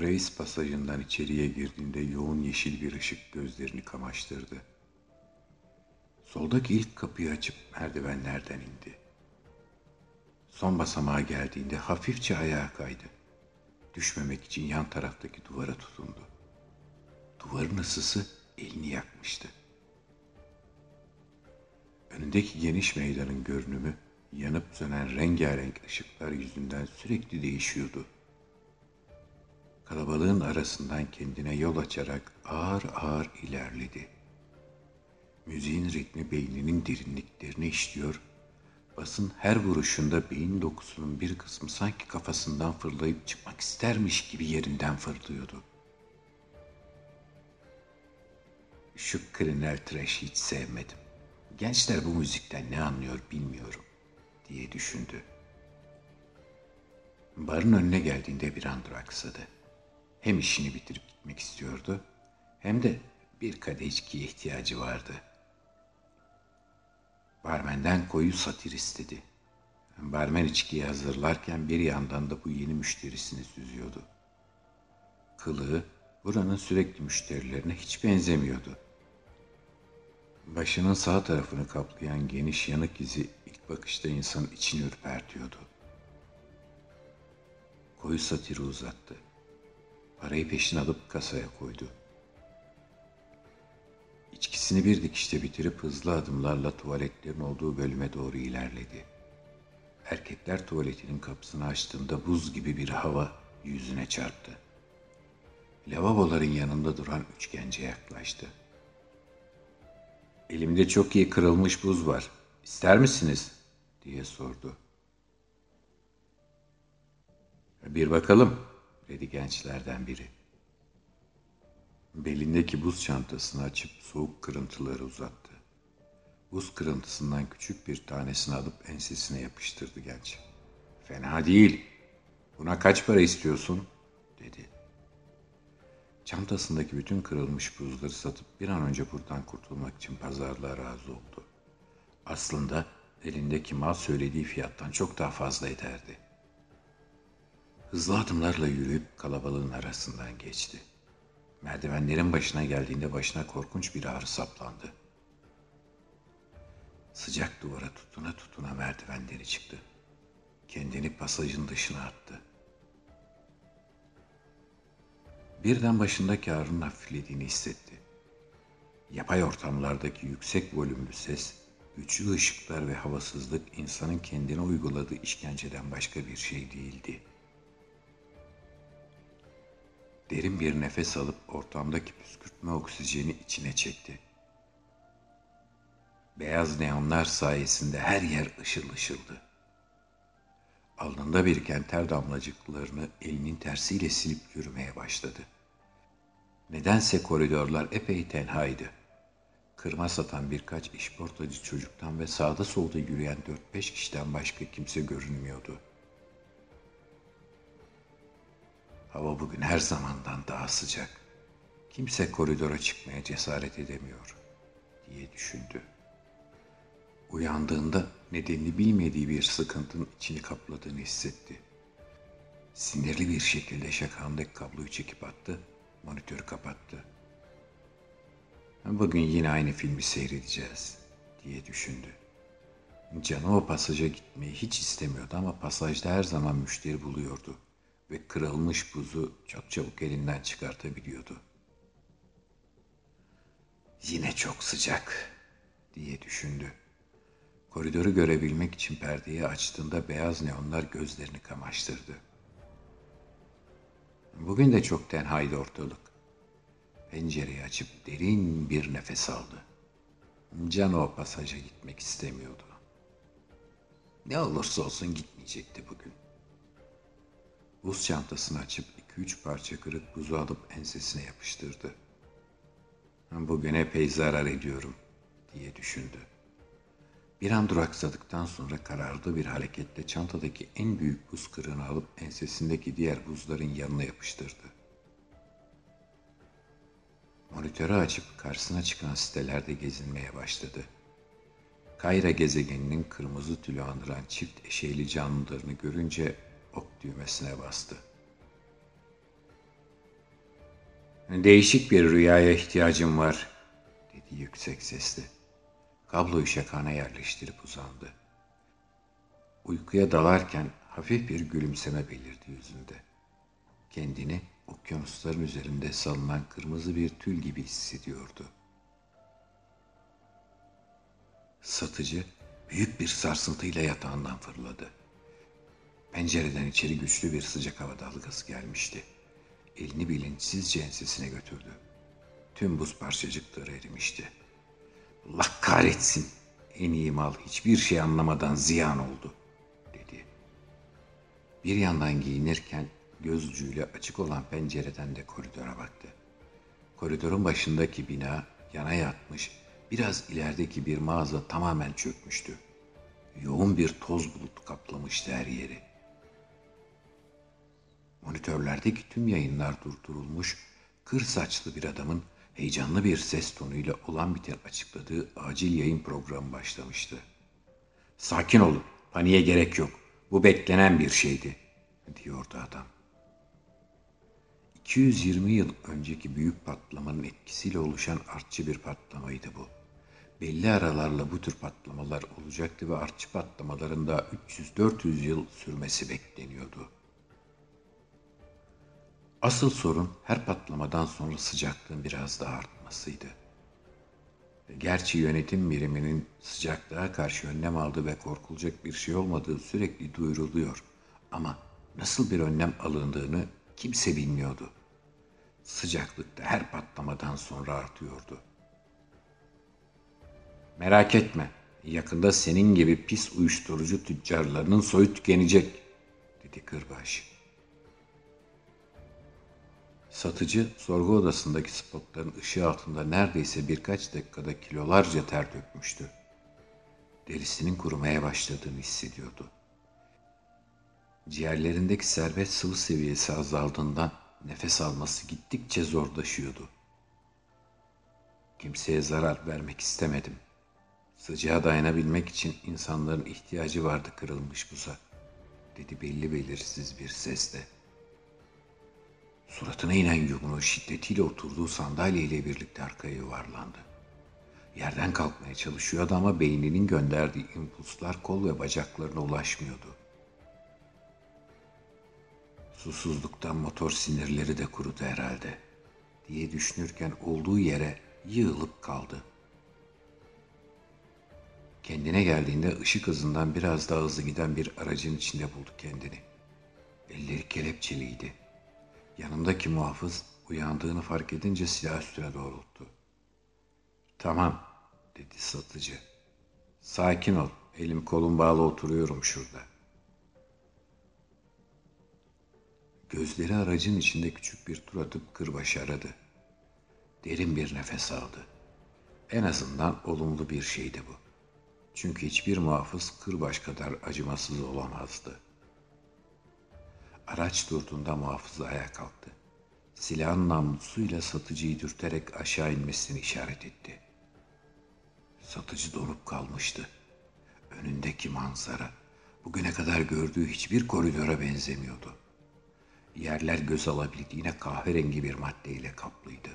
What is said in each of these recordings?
Grace pasajından içeriye girdiğinde yoğun yeşil bir ışık gözlerini kamaştırdı. Soldaki ilk kapıyı açıp merdivenlerden indi. Son basamağa geldiğinde hafifçe ayağa kaydı. Düşmemek için yan taraftaki duvara tutundu. Duvarın ısısı elini yakmıştı. Önündeki geniş meydanın görünümü yanıp sönen rengarenk ışıklar yüzünden sürekli değişiyordu. Kalabalığın arasından kendine yol açarak ağır ağır ilerledi. Müziğin ritmi beyninin derinliklerini işliyor, basın her vuruşunda beyin dokusunun bir kısmı sanki kafasından fırlayıp çıkmak istermiş gibi yerinden fırlıyordu. Şu Krinel Trash hiç sevmedim. Gençler bu müzikten ne anlıyor bilmiyorum diye düşündü. Barın önüne geldiğinde bir an duraksadı. Hem işini bitirip gitmek istiyordu hem de bir kadeh içkiye ihtiyacı vardı. Barmenden koyu satir istedi. Barmen içkiyi hazırlarken bir yandan da bu yeni müşterisini süzüyordu. Kılığı buranın sürekli müşterilerine hiç benzemiyordu. Başının sağ tarafını kaplayan geniş yanık izi ilk bakışta insanın içini ürpertiyordu. Koyu satiri uzattı. Parayı peşine alıp kasaya koydu. İçkisini bir dikişte bitirip hızlı adımlarla tuvaletlerin olduğu bölüme doğru ilerledi. Erkekler tuvaletinin kapısını açtığında buz gibi bir hava yüzüne çarptı. Lavaboların yanında duran üç gence yaklaştı. Elimde çok iyi kırılmış buz var. İster misiniz? diye sordu. Bir bakalım dedi gençlerden biri. Belindeki buz çantasını açıp soğuk kırıntıları uzattı. Buz kırıntısından küçük bir tanesini alıp ensesine yapıştırdı genç. Fena değil. Buna kaç para istiyorsun? dedi. Çantasındaki bütün kırılmış buzları satıp bir an önce buradan kurtulmak için pazarlığa razı oldu. Aslında elindeki mal söylediği fiyattan çok daha fazla ederdi.'' Hızlı adımlarla yürüyüp kalabalığın arasından geçti. Merdivenlerin başına geldiğinde başına korkunç bir ağrı saplandı. Sıcak duvara tutuna tutuna merdivenleri çıktı. Kendini pasajın dışına attı. Birden başındaki ağrının hafiflediğini hissetti. Yapay ortamlardaki yüksek volümlü ses, güçlü ışıklar ve havasızlık insanın kendine uyguladığı işkenceden başka bir şey değildi.'' Derin bir nefes alıp ortamdaki püskürtme oksijeni içine çekti. Beyaz neonlar sayesinde her yer ışıl ışıldı. Alnında biriken ter damlacıklarını elinin tersiyle silip yürümeye başladı. Nedense koridorlar epey tenhaydı. Kırma satan birkaç işportacı çocuktan ve sağda solda yürüyen dört beş kişiden başka kimse görünmüyordu.'' Hava bugün her zamandan daha sıcak. Kimse koridora çıkmaya cesaret edemiyor diye düşündü. Uyandığında nedenini bilmediği bir sıkıntının içini kapladığını hissetti. Sinirli bir şekilde şakağındaki kabloyu çekip attı, monitörü kapattı. Bugün yine aynı filmi seyredeceğiz diye düşündü. Canı o pasaja gitmeyi hiç istemiyordu ama pasajda her zaman müşteri buluyordu ve kırılmış buzu çok çabuk elinden çıkartabiliyordu. Yine çok sıcak diye düşündü. Koridoru görebilmek için perdeyi açtığında beyaz neonlar gözlerini kamaştırdı. Bugün de çok tenhaydı ortalık. Pencereyi açıp derin bir nefes aldı. Can o pasaja gitmek istemiyordu. Ne olursa olsun gitmeyecekti bugün. Buz çantasını açıp iki üç parça kırık buzu alıp ensesine yapıştırdı. Bugün epey zarar ediyorum diye düşündü. Bir an duraksadıktan sonra kararlı bir hareketle çantadaki en büyük buz kırığını alıp ensesindeki diğer buzların yanına yapıştırdı. Monitörü açıp karşısına çıkan sitelerde gezinmeye başladı. Kayra gezegeninin kırmızı tülü andıran çift eşeğli canlılarını görünce ok düğmesine bastı. Değişik bir rüyaya ihtiyacım var, dedi yüksek sesle. Kabloyu şakana yerleştirip uzandı. Uykuya dalarken hafif bir gülümseme belirdi yüzünde. Kendini okyanusların üzerinde salınan kırmızı bir tül gibi hissediyordu. Satıcı büyük bir sarsıntıyla yatağından fırladı. Pencereden içeri güçlü bir sıcak hava dalgası gelmişti. Elini bilinçsizce ensesine götürdü. Tüm buz parçacıkları erimişti. Allah kahretsin. En iyi mal hiçbir şey anlamadan ziyan oldu, dedi. Bir yandan giyinirken göz ucuyla açık olan pencereden de koridora baktı. Koridorun başındaki bina yana yatmış, biraz ilerideki bir mağaza tamamen çökmüştü. Yoğun bir toz bulut kaplamıştı her yeri. Monitörlerdeki tüm yayınlar durdurulmuş, kır saçlı bir adamın heyecanlı bir ses tonuyla olan biten açıkladığı acil yayın programı başlamıştı. Sakin olun, paniğe gerek yok. Bu beklenen bir şeydi, diyordu adam. 220 yıl önceki büyük patlamanın etkisiyle oluşan artçı bir patlamaydı bu. Belli aralarla bu tür patlamalar olacaktı ve artçı patlamaların da 300-400 yıl sürmesi bekleniyordu. Asıl sorun her patlamadan sonra sıcaklığın biraz daha artmasıydı. Gerçi yönetim biriminin sıcaklığa karşı önlem aldığı ve korkulacak bir şey olmadığı sürekli duyuruluyor. Ama nasıl bir önlem alındığını kimse bilmiyordu. Sıcaklık da her patlamadan sonra artıyordu. Merak etme, yakında senin gibi pis uyuşturucu tüccarlarının soyu tükenecek, dedi Kırbaş. Satıcı sorgu odasındaki spotların ışığı altında neredeyse birkaç dakikada kilolarca ter dökmüştü. Derisinin kurumaya başladığını hissediyordu. Ciğerlerindeki serbest sıvı seviyesi azaldığından nefes alması gittikçe zorlaşıyordu. Kimseye zarar vermek istemedim. Sıcağa dayanabilmek için insanların ihtiyacı vardı kırılmış buza, dedi belli belirsiz bir sesle. Suratına inen yumruğu şiddetiyle oturduğu sandalyeyle birlikte arkaya yuvarlandı. Yerden kalkmaya çalışıyordu ama beyninin gönderdiği impulslar kol ve bacaklarına ulaşmıyordu. Susuzluktan motor sinirleri de kurudu herhalde diye düşünürken olduğu yere yığılıp kaldı. Kendine geldiğinde ışık hızından biraz daha hızlı giden bir aracın içinde buldu kendini. Elleri kelepçeliydi. Yanındaki muhafız uyandığını fark edince silah üstüne doğrulttu. Tamam dedi satıcı. Sakin ol. Elim kolum bağlı oturuyorum şurada. Gözleri aracın içinde küçük bir tur atıp kırbaşı aradı. Derin bir nefes aldı. En azından olumlu bir şeydi bu. Çünkü hiçbir muhafız kırbaç kadar acımasız olamazdı.'' Araç durduğunda muhafız ayağa kalktı. Silahın namlusuyla satıcıyı dürterek aşağı inmesini işaret etti. Satıcı donup kalmıştı. Önündeki manzara bugüne kadar gördüğü hiçbir koridora benzemiyordu. Yerler göz alabildiğine kahverengi bir maddeyle kaplıydı.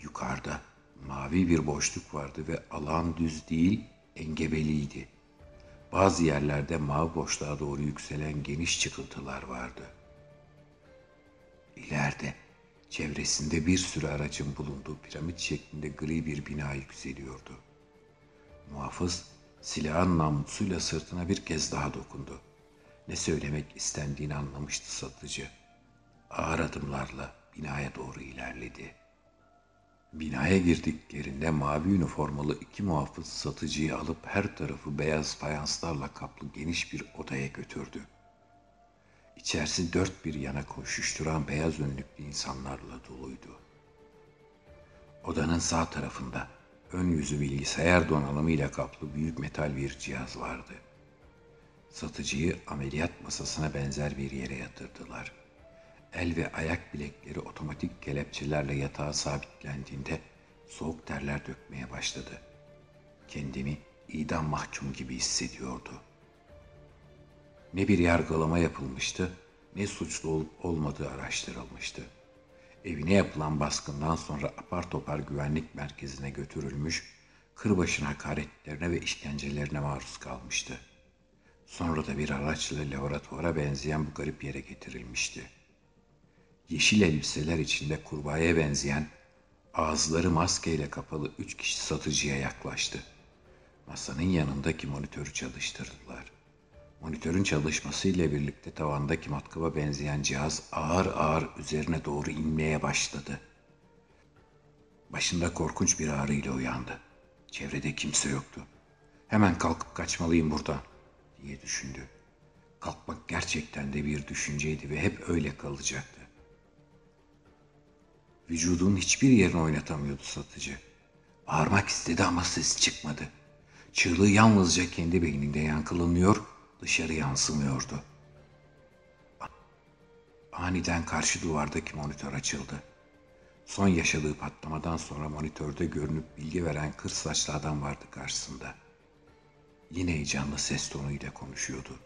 Yukarıda mavi bir boşluk vardı ve alan düz değil engebeliydi.'' Bazı yerlerde mavi boşluğa doğru yükselen geniş çıkıntılar vardı. İleride çevresinde bir sürü aracın bulunduğu piramit şeklinde gri bir bina yükseliyordu. Muhafız silahın namlusuyla sırtına bir kez daha dokundu. Ne söylemek istendiğini anlamıştı satıcı. Ağır adımlarla binaya doğru ilerledi.'' Binaya girdiklerinde mavi üniformalı iki muhafız satıcıyı alıp her tarafı beyaz fayanslarla kaplı geniş bir odaya götürdü. İçerisi dört bir yana koşuşturan beyaz önlüklü insanlarla doluydu. Odanın sağ tarafında ön yüzü bilgisayar donanımıyla kaplı büyük metal bir cihaz vardı. Satıcıyı ameliyat masasına benzer bir yere yatırdılar. El ve ayak bilekleri otomatik kelepçelerle yatağa sabitlendiğinde soğuk terler dökmeye başladı. Kendimi idam mahkum gibi hissediyordu. Ne bir yargılama yapılmıştı, ne suçlu olup olmadığı araştırılmıştı. Evine yapılan baskından sonra apar topar güvenlik merkezine götürülmüş, kırbaçın hakaretlerine ve işkencelerine maruz kalmıştı. Sonra da bir araçla laboratuvara benzeyen bu garip yere getirilmişti. Yeşil elbiseler içinde kurbağaya benzeyen, ağızları maskeyle kapalı üç kişi satıcıya yaklaştı. Masanın yanındaki monitörü çalıştırdılar. Monitörün çalışmasıyla birlikte tavandaki matkaba benzeyen cihaz ağır ağır üzerine doğru inmeye başladı. Başında korkunç bir ağrıyla uyandı. Çevrede kimse yoktu. Hemen kalkıp kaçmalıyım buradan diye düşündü. Kalkmak gerçekten de bir düşünceydi ve hep öyle kalacaktı. Vücudunun hiçbir yerini oynatamıyordu satıcı. Bağırmak istedi ama ses çıkmadı. Çığlığı yalnızca kendi beyninde yankılanıyor, dışarı yansımıyordu. Aniden karşı duvardaki monitör açıldı. Son yaşadığı patlamadan sonra monitörde görünüp bilgi veren kır saçlı adam vardı karşısında. Yine heyecanlı ses tonuyla konuşuyordu.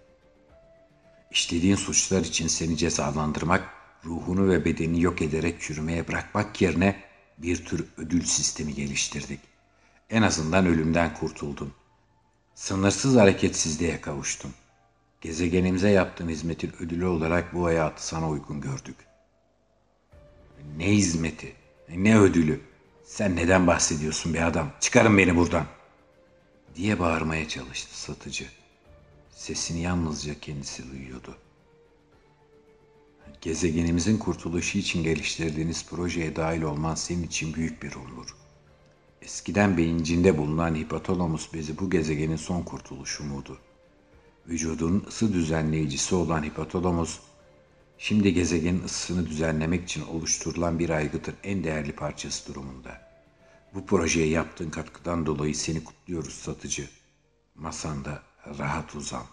İşlediğin suçlar için seni cezalandırmak, ruhunu ve bedenini yok ederek çürümeye bırakmak yerine bir tür ödül sistemi geliştirdik. En azından ölümden kurtuldun. Sınırsız hareketsizliğe kavuştun. Gezegenimize yaptığın hizmetin ödülü olarak bu hayatı sana uygun gördük. Ne hizmeti, ne ödülü? Sen neden bahsediyorsun be adam? Çıkarın beni buradan. Diye bağırmaya çalıştı satıcı. Sesini yalnızca kendisi duyuyordu. Gezegenimizin kurtuluşu için geliştirdiğiniz projeye dahil olman senin için büyük bir onur. Eskiden beyincinde bulunan hipotalamus bezi bu gezegenin son kurtuluş umudu. Vücudun ısı düzenleyicisi olan hipotalamus, şimdi gezegenin ısısını düzenlemek için oluşturulan bir aygıtın en değerli parçası durumunda. Bu projeye yaptığın katkıdan dolayı seni kutluyoruz satıcı. Masanda rahat uzan.